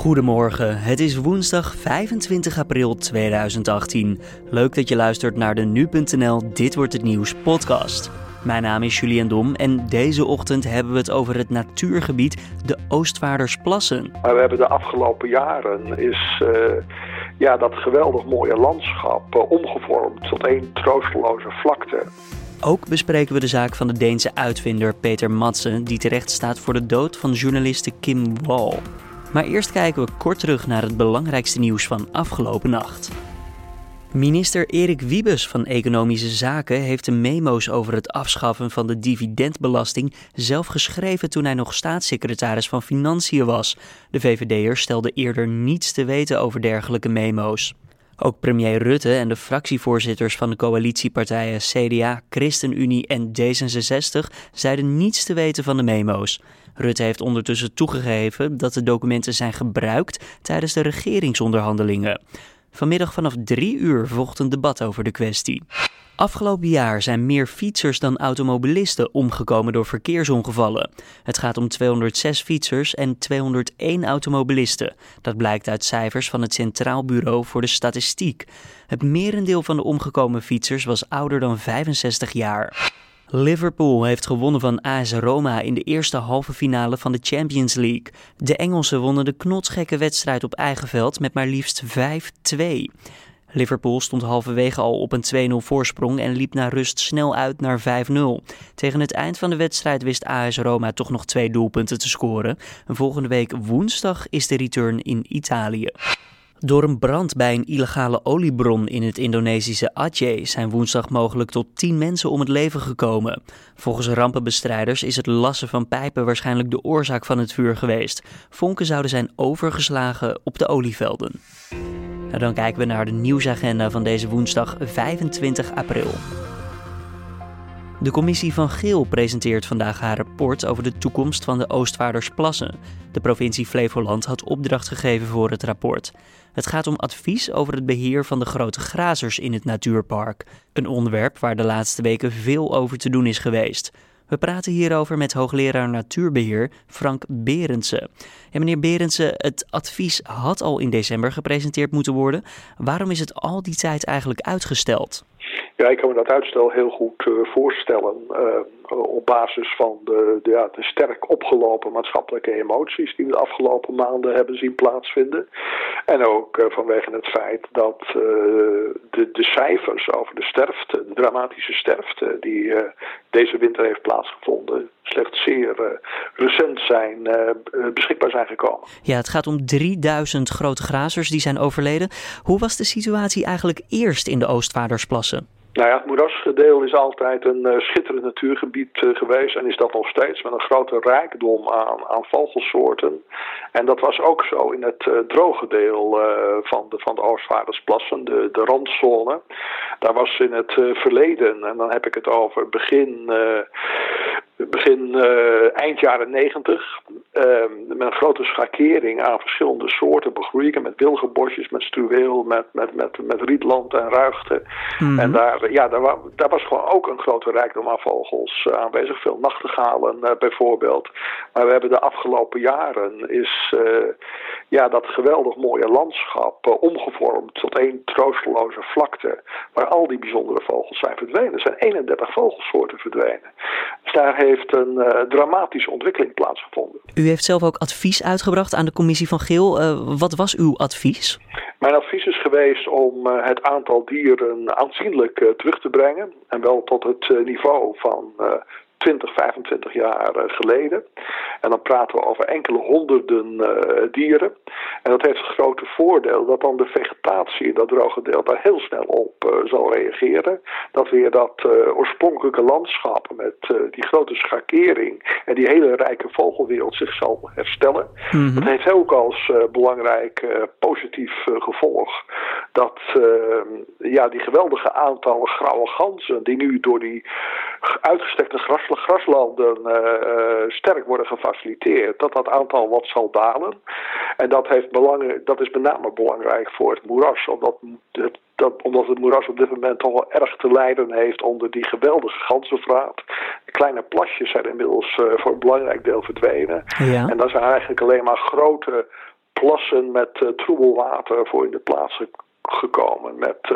Goedemorgen, het is woensdag 25 april 2018. Leuk dat je luistert naar de nu.nl Dit wordt het nieuws podcast. Mijn naam is Julian Dom en deze ochtend hebben we het over het natuurgebied de Oostvaardersplassen. Maar we hebben de afgelopen jaren is uh, ja, dat geweldig mooie landschap uh, omgevormd tot één troosteloze vlakte. Ook bespreken we de zaak van de Deense uitvinder Peter Madsen, die terecht staat voor de dood van journaliste Kim Wall. Maar eerst kijken we kort terug naar het belangrijkste nieuws van afgelopen nacht. Minister Erik Wiebes van Economische Zaken heeft de memo's over het afschaffen van de dividendbelasting zelf geschreven toen hij nog staatssecretaris van Financiën was. De VVD'er stelde eerder niets te weten over dergelijke memo's. Ook premier Rutte en de fractievoorzitters van de coalitiepartijen CDA, ChristenUnie en D66 zeiden niets te weten van de memo's. Rutte heeft ondertussen toegegeven dat de documenten zijn gebruikt tijdens de regeringsonderhandelingen. Vanmiddag vanaf drie uur volgt een debat over de kwestie. Afgelopen jaar zijn meer fietsers dan automobilisten omgekomen door verkeersongevallen. Het gaat om 206 fietsers en 201 automobilisten. Dat blijkt uit cijfers van het Centraal Bureau voor de Statistiek. Het merendeel van de omgekomen fietsers was ouder dan 65 jaar. Liverpool heeft gewonnen van AS Roma in de eerste halve finale van de Champions League. De Engelsen wonnen de knotsgekke wedstrijd op eigen veld met maar liefst 5-2. Liverpool stond halverwege al op een 2-0 voorsprong en liep naar rust snel uit naar 5-0. Tegen het eind van de wedstrijd wist AS Roma toch nog twee doelpunten te scoren. En volgende week woensdag is de return in Italië. Door een brand bij een illegale oliebron in het Indonesische Aceh zijn woensdag mogelijk tot 10 mensen om het leven gekomen. Volgens rampenbestrijders is het lassen van pijpen waarschijnlijk de oorzaak van het vuur geweest. Vonken zouden zijn overgeslagen op de olievelden. Nou, dan kijken we naar de nieuwsagenda van deze woensdag 25 april. De commissie van Geel presenteert vandaag haar rapport over de toekomst van de Oostvaardersplassen. De provincie Flevoland had opdracht gegeven voor het rapport. Het gaat om advies over het beheer van de grote grazers in het natuurpark. Een onderwerp waar de laatste weken veel over te doen is geweest. We praten hierover met hoogleraar natuurbeheer Frank Berendsen. Ja, meneer Berendsen, het advies had al in december gepresenteerd moeten worden. Waarom is het al die tijd eigenlijk uitgesteld? Ja, ik kan me dat uitstel heel goed uh, voorstellen. Uh, op basis van de, de, ja, de, sterk opgelopen maatschappelijke emoties die we de afgelopen maanden hebben zien plaatsvinden. En ook uh, vanwege het feit dat de, de, cijfers over de sterfte, de dramatische sterfte die deze winter heeft plaatsgevonden, slechts zeer recent zijn, beschikbaar zijn gekomen. Ja, het gaat om 3000 grote grazers die zijn overleden. Hoe was de situatie eigenlijk eerst in de Oostvaardersplassen? Nou ja, het moerasgedeel is altijd een uh, schitterend natuurgebied uh, geweest en is dat nog steeds met een grote rijkdom aan, aan vogelsoorten. En dat was ook zo in het uh, droge deel van, de, van de Oostvaardersplassen, de, de randzone. Daar was in het verleden, en dan heb ik het over begin begin eind jaren negentig. met een grote schakering aan verschillende soorten begroeien. Met wilgenbosjes, met struweel, met, met, met, met rietland en ruigte. Mm. En daar ja, daar, daar, was gewoon ook een grote rijkdom aan vogels uh, aanwezig. Veel nachtegalen uh, bijvoorbeeld. Maar we hebben de afgelopen jaren is uh, ja, dat geweldig mooie landschap omgevormd tot één troosteloze vlakte. Waar al die bijzondere vogels zijn verdwenen. Er zijn 31 vogelsoorten verdwenen. Dus daar heeft een dramatische ontwikkeling plaatsgevonden. U heeft zelf ook advies uitgebracht aan de commissie van Geel. wat was uw advies? Mijn advies is geweest om het aantal dieren aanzienlijk terug te brengen. En wel tot het eh, niveau van 20, 25 jaar eh, geleden. En dan praten we over enkele honderden uh, dieren. En dat heeft het grote voordeel dat dan de vegetatie in dat droge deel daar heel snel op uh, zal reageren. Dat weer dat uh, oorspronkelijke landschap met die grote schakering en die hele rijke vogelwereld zich zal herstellen. Mm -hmm. Dat heeft ook als belangrijk positief gevolg dat ja, die geweldige aantallen grauwe ganzen die nu door die uitgestrekte gras graslanden uh, sterk worden dat dat aantal wat zal dalen. En dat, heeft belang, dat is met name belangrijk voor het moeras, omdat het dat, omdat het moeras op dit moment toch wel erg te lijden heeft onder die geweldige ganzenvraat. Kleine plasjes zijn inmiddels uh, voor een belangrijk deel verdwenen. Ja. En dat zijn eigenlijk alleen maar grote plassen met uh, troebel water voor in de plaats gekomen. Met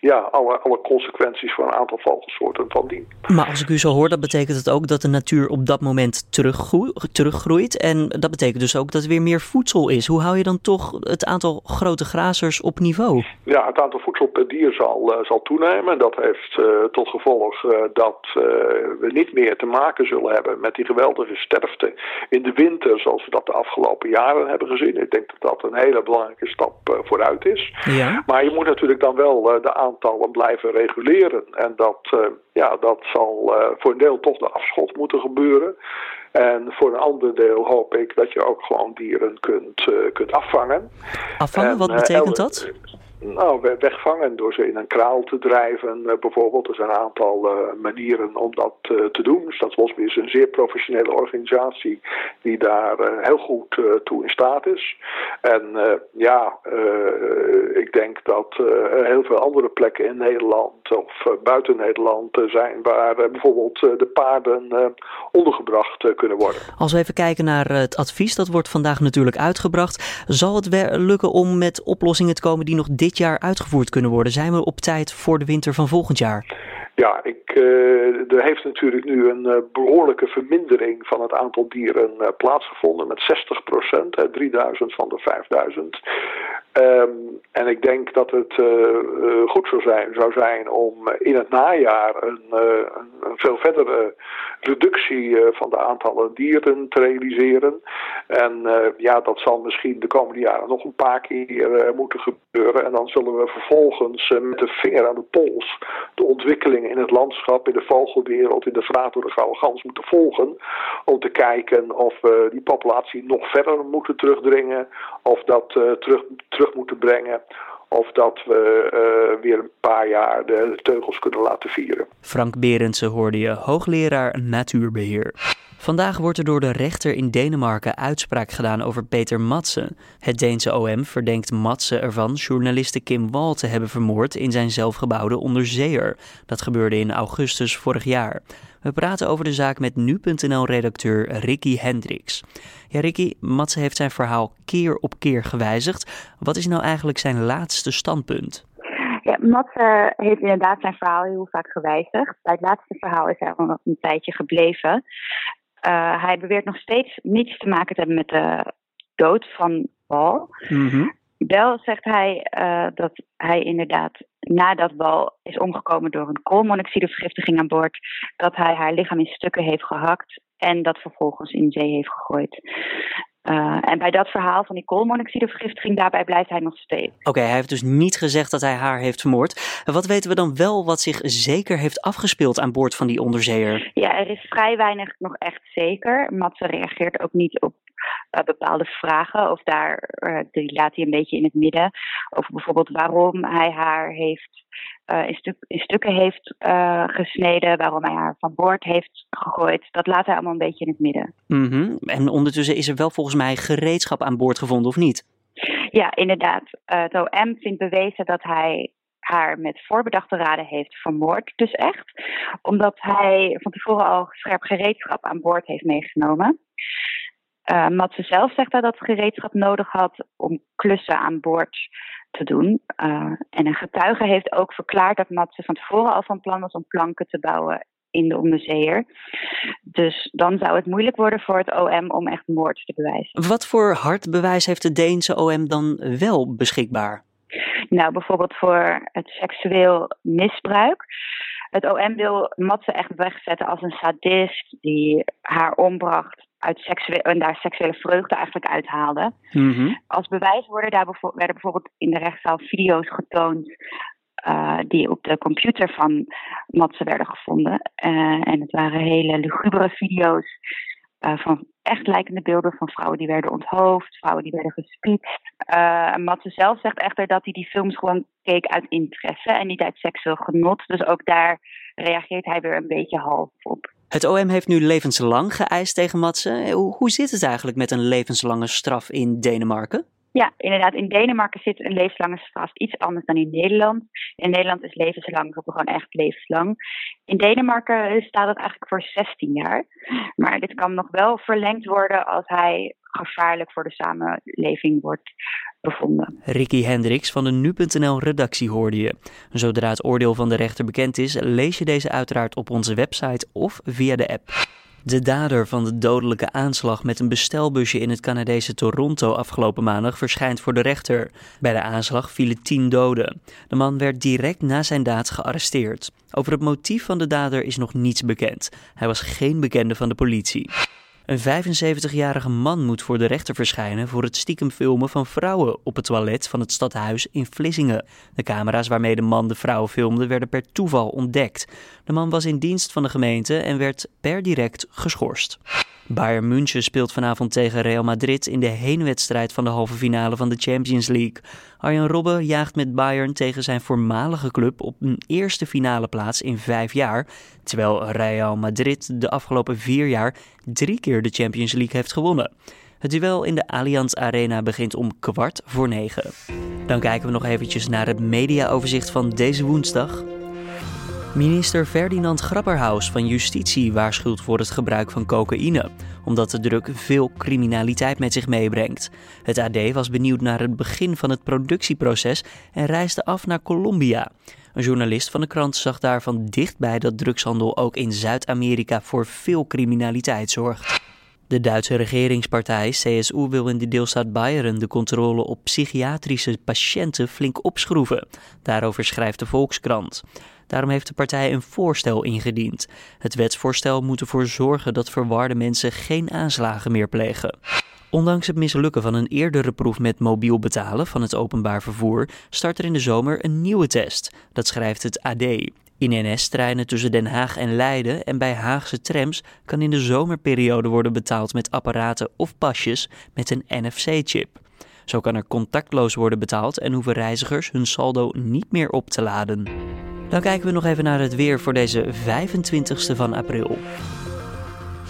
ja, alle, alle consequenties voor een aantal vogelsoorten van dien. Maar als ik u zo hoor, dat betekent het ook dat de natuur op dat moment teruggroeit. teruggroeit. En dat betekent dus ook dat er weer meer voedsel is. Hoe hou je dan toch het aantal grote grazers op niveau? Ja, het aantal voedsel per dier zal, uh, zal toenemen. Dat heeft uh, tot gevolg uh, dat we niet meer te maken zullen hebben met die geweldige sterfte in de winter, zoals we dat de afgelopen jaren hebben gezien. Ik denk dat dat een hele belangrijke stap vooruit is. Ja. Maar je moet natuurlijk dan wel de aantallen blijven reguleren. En dat, uh, ja, dat zal uh, voor een deel toch de afschot moeten gebeuren. En voor een ander deel hoop ik dat je ook gewoon dieren kunt, uh, kunt afvangen. Afvangen, en, wat betekent dat? Nou, wegvangen door ze in een kraal te drijven uh, bijvoorbeeld. Er zijn een aantal uh, manieren om dat uh, te doen. Staatsbosbeheer is een zeer professionele organisatie die daar heel goed toe in staat is. En ja, ik denk dat er heel veel andere plekken in Nederland of buiten Nederland zijn waar bijvoorbeeld de paarden ondergebracht kunnen worden. Als we even kijken naar het advies, dat wordt vandaag natuurlijk uitgebracht. Zal het lukken om met oplossingen te komen die nog dit jaar uitgevoerd kunnen worden? Zijn we op tijd voor de winter van volgend jaar? Ja, ik, uh, er heeft natuurlijk nu een uh, behoorlijke vermindering van het aantal dieren uh, plaatsgevonden met 60 procent, 3000 van de 5000. Um, en ik denk dat het goed zou zijn, zou zijn om in het najaar een, een veel verdere reductie van de aantallen dieren te realiseren. En ja, dat zal misschien de komende jaren nog een paar keer moeten gebeuren. En dan zullen we vervolgens met de vinger aan de pols de ontwikkelingen in het landschap, in de vogelwereld, in de vraag door de gouden gans moeten volgen. Om te kijken of we die populatie nog verder moeten terugdringen. Of dat terug, terug moeten brengen. Of dat we uh, weer een paar jaar de teugels kunnen laten vieren. Frank Berendsen hoorde je, hoogleraar natuurbeheer. Vandaag wordt er door de rechter in Denemarken uitspraak gedaan over Peter Madsen. Het Deense OM verdenkt Madsen ervan journaliste Kim Wall te hebben vermoord in zijn zelfgebouwde onderzeeër. Dat gebeurde in augustus vorig jaar. We praten over de zaak met nu.nl-redacteur Ricky Hendricks. Ja, Ricky, Madsen heeft zijn verhaal keer op keer gewijzigd. Wat is nou eigenlijk zijn laatste standpunt? Ja, Madsen heeft inderdaad zijn verhaal heel vaak gewijzigd. Bij het laatste verhaal is hij al nog een tijdje gebleven. Uh, hij beweert nog steeds niets te maken te hebben met de dood van Wal. Mm Wel zegt hij uh, dat hij inderdaad nadat Wal is omgekomen door een koolmonoxidevergiftiging aan boord, dat hij haar lichaam in stukken heeft gehakt en dat vervolgens in zee heeft gegooid. Uh, en bij dat verhaal van die koolmonoxidevergiftiging, daarbij blijft hij nog steeds. Oké, hij heeft dus niet gezegd dat hij haar heeft vermoord. Wat weten we dan wel wat zich zeker heeft afgespeeld aan boord van die onderzeeër? Ja, er is vrij weinig nog echt zeker. Matze reageert ook niet op uh, bepaalde vragen. Of daar, uh, die laat hij een beetje in het midden. Over bijvoorbeeld waarom hij haar heeft uh, in, stuk, in, stukken heeft gesneden, waarom hij haar van boord heeft gegooid. Dat laat hij allemaal een beetje in het midden. Mm -hmm. En ondertussen is er wel volgens mij gereedschap aan boord gevonden, of niet? Ja, inderdaad. Het OM vindt bewezen dat hij haar met voorbedachte raden heeft vermoord, dus echt. Omdat hij van tevoren al scherp gereedschap aan boord heeft meegenomen. Uh, Matze zelf zegt dat dat gereedschap nodig had om klussen aan boord te doen. Uh, en een getuige heeft ook verklaard dat Matze van tevoren al van plan was om planken te bouwen in de onderzeeër. Dus dan zou het moeilijk worden voor het OM om echt moord te bewijzen. Wat voor hard bewijs heeft de Deense OM dan wel beschikbaar? Nou, bijvoorbeeld voor het seksueel misbruik. Het OM wil Matze echt wegzetten als een sadist die haar ombracht uit seksuele, en daar seksuele vreugde eigenlijk uithaalde. Mm Als bewijs worden daar werden bijvoorbeeld in de rechtszaal video's getoond uh, die op de computer van Matze werden gevonden. Uh, en het waren hele lugubere video's uh, van echt lijkende beelden van vrouwen die werden onthoofd, vrouwen die werden gespietst. Matze zelf zegt echter dat hij die films gewoon keek uit interesse en niet uit seksueel genot. Dus ook daar reageert hij weer een beetje half op. Het OM heeft nu levenslang geëist tegen Matze. Hoe, hoe zit het eigenlijk met een levenslange straf in Denemarken? Ja, inderdaad. In Denemarken zit een levenslange straf iets anders dan in Nederland. In Nederland is levenslang gewoon echt levenslang. In Denemarken staat het eigenlijk voor 16 jaar. Maar dit kan nog wel verlengd worden als hij gevaarlijk voor de samenleving wordt Ricky Hendricks van de Nu.nl redactie hoorde je. Zodra het oordeel van de rechter bekend is, lees je deze uiteraard op onze website of via de app. De dader van de dodelijke aanslag met een bestelbusje in het Canadese Toronto afgelopen maandag verschijnt voor de rechter. Bij de aanslag vielen tien doden. De man werd direct na zijn daad gearresteerd. Over het motief van de dader is nog niets bekend. Hij was geen bekende van de politie. Een 75-jarige man moet voor de rechter verschijnen voor het stiekem filmen van vrouwen op het toilet van het stadhuis in Vlissingen. De camera's waarmee de man de vrouwen filmde werden per toeval ontdekt. De man was in dienst van de gemeente en werd per direct geschorst. Bayern München speelt vanavond tegen Real Madrid in de heenwedstrijd van de halve finale van de Champions League. Arjen Robben jaagt met Bayern tegen zijn voormalige club op een eerste finale plaats in vijf jaar, terwijl Real Madrid de afgelopen vier jaar drie keer de Champions League heeft gewonnen. Het duel in de Allianz Arena begint om kwart voor negen. Dan kijken we nog eventjes naar het mediaoverzicht van deze woensdag. Minister Ferdinand Grapperhaus van Justitie waarschuwt voor het gebruik van cocaïne, omdat de druk veel criminaliteit met zich meebrengt. Het AD was benieuwd naar het begin van het productieproces en reisde af naar Colombia. Een journalist van de krant zag daarvan dichtbij dat drugshandel ook in Zuid-Amerika voor veel criminaliteit zorgt. De Duitse regeringspartij CSU wil in de deelstaat Bayern de controle op psychiatrische patiënten flink opschroeven. Daarover schrijft de Volkskrant. Daarom heeft de partij een voorstel ingediend. Het wetsvoorstel moet ervoor zorgen dat verwarde mensen geen aanslagen meer plegen. Ondanks het mislukken van een eerdere proef met mobiel betalen van het openbaar vervoer, start er in de zomer een nieuwe test. Dat schrijft het AD. In NS-treinen tussen Den Haag en Leiden en bij Haagse trams kan in de zomerperiode worden betaald met apparaten of pasjes met een NFC-chip. Zo kan er contactloos worden betaald en hoeven reizigers hun saldo niet meer op te laden. Dan kijken we nog even naar het weer voor deze 25ste van april.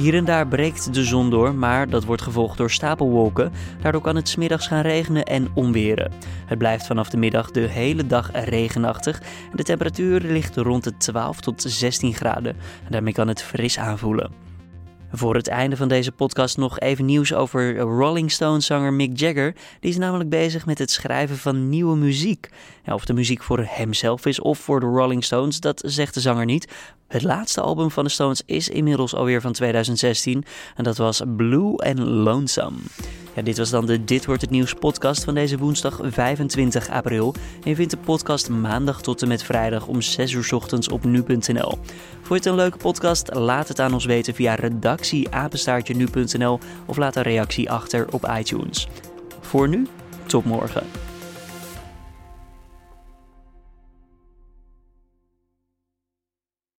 Hier en daar breekt de zon door, maar dat wordt gevolgd door stapelwolken. Daardoor kan het smiddags gaan regenen en onweren. Het blijft vanaf de middag de hele dag regenachtig en de temperatuur ligt rond de 12 tot 16 graden. En daarmee kan het fris aanvoelen. Voor het einde van deze podcast nog even nieuws over Rolling Stones zanger Mick Jagger. Die is namelijk bezig met het schrijven van nieuwe muziek. of de muziek voor hemzelf is of voor de Rolling Stones, dat zegt de zanger niet. Het laatste album van de Stones is inmiddels alweer van 2016 en dat was Blue and Lonesome. Ja, dit was dan de Dit wordt het nieuws podcast van deze woensdag 25 april. En je vindt de podcast maandag tot en met vrijdag om 6 uur ochtends op nu.nl. Vond je het een leuke podcast? Laat het aan ons weten via redactieapenstaartje nu.nl of laat een reactie achter op iTunes. Voor nu, tot morgen.